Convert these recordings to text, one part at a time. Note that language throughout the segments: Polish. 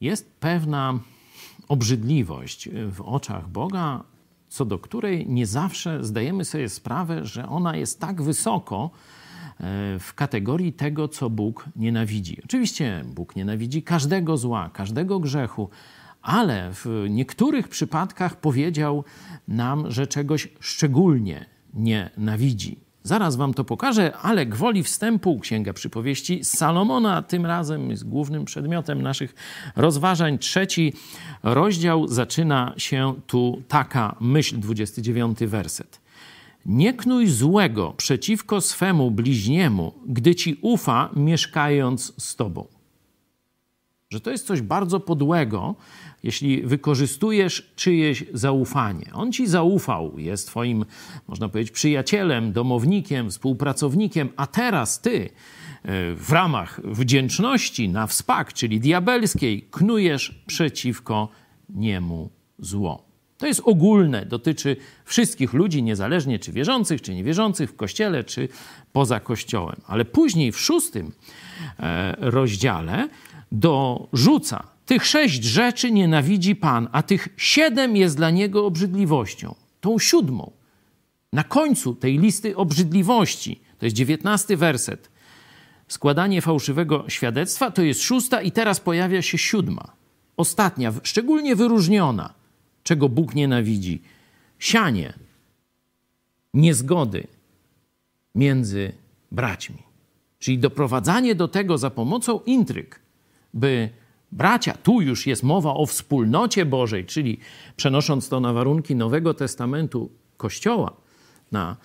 Jest pewna obrzydliwość w oczach Boga, co do której nie zawsze zdajemy sobie sprawę, że ona jest tak wysoko e, w kategorii tego, co Bóg nienawidzi. Oczywiście Bóg nienawidzi każdego zła, każdego grzechu, ale w niektórych przypadkach powiedział nam, że czegoś szczególnie nienawidzi. Zaraz wam to pokażę, ale gwoli wstępu Księga Przypowieści Salomona tym razem jest głównym przedmiotem naszych rozważań. Trzeci rozdział zaczyna się tu taka myśl, 29 werset. Nie knuj złego przeciwko swemu bliźniemu, gdy ci ufa, mieszkając z tobą. Że to jest coś bardzo podłego, jeśli wykorzystujesz czyjeś zaufanie. On ci zaufał, jest twoim, można powiedzieć, przyjacielem, domownikiem, współpracownikiem, a teraz ty e, w ramach wdzięczności na wspak, czyli diabelskiej, knujesz przeciwko niemu zło. To jest ogólne, dotyczy wszystkich ludzi, niezależnie czy wierzących, czy niewierzących, w kościele, czy poza kościołem. Ale później w szóstym e, rozdziale dorzuca tych sześć rzeczy nienawidzi Pan, a tych siedem jest dla niego obrzydliwością. Tą siódmą. Na końcu tej listy obrzydliwości, to jest dziewiętnasty werset, składanie fałszywego świadectwa, to jest szósta i teraz pojawia się siódma. Ostatnia, szczególnie wyróżniona, czego Bóg nienawidzi. Sianie niezgody między braćmi. Czyli doprowadzanie do tego za pomocą intryg, by bracia, tu już jest mowa o wspólnocie Bożej, czyli przenosząc to na warunki Nowego Testamentu Kościoła, na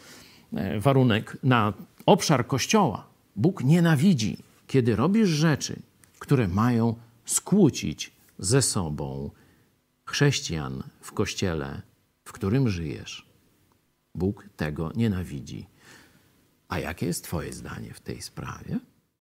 e, warunek, na obszar Kościoła. Bóg nienawidzi, kiedy robisz rzeczy, które mają skłócić ze sobą chrześcijan w Kościele, w którym żyjesz. Bóg tego nienawidzi. A jakie jest Twoje zdanie w tej sprawie?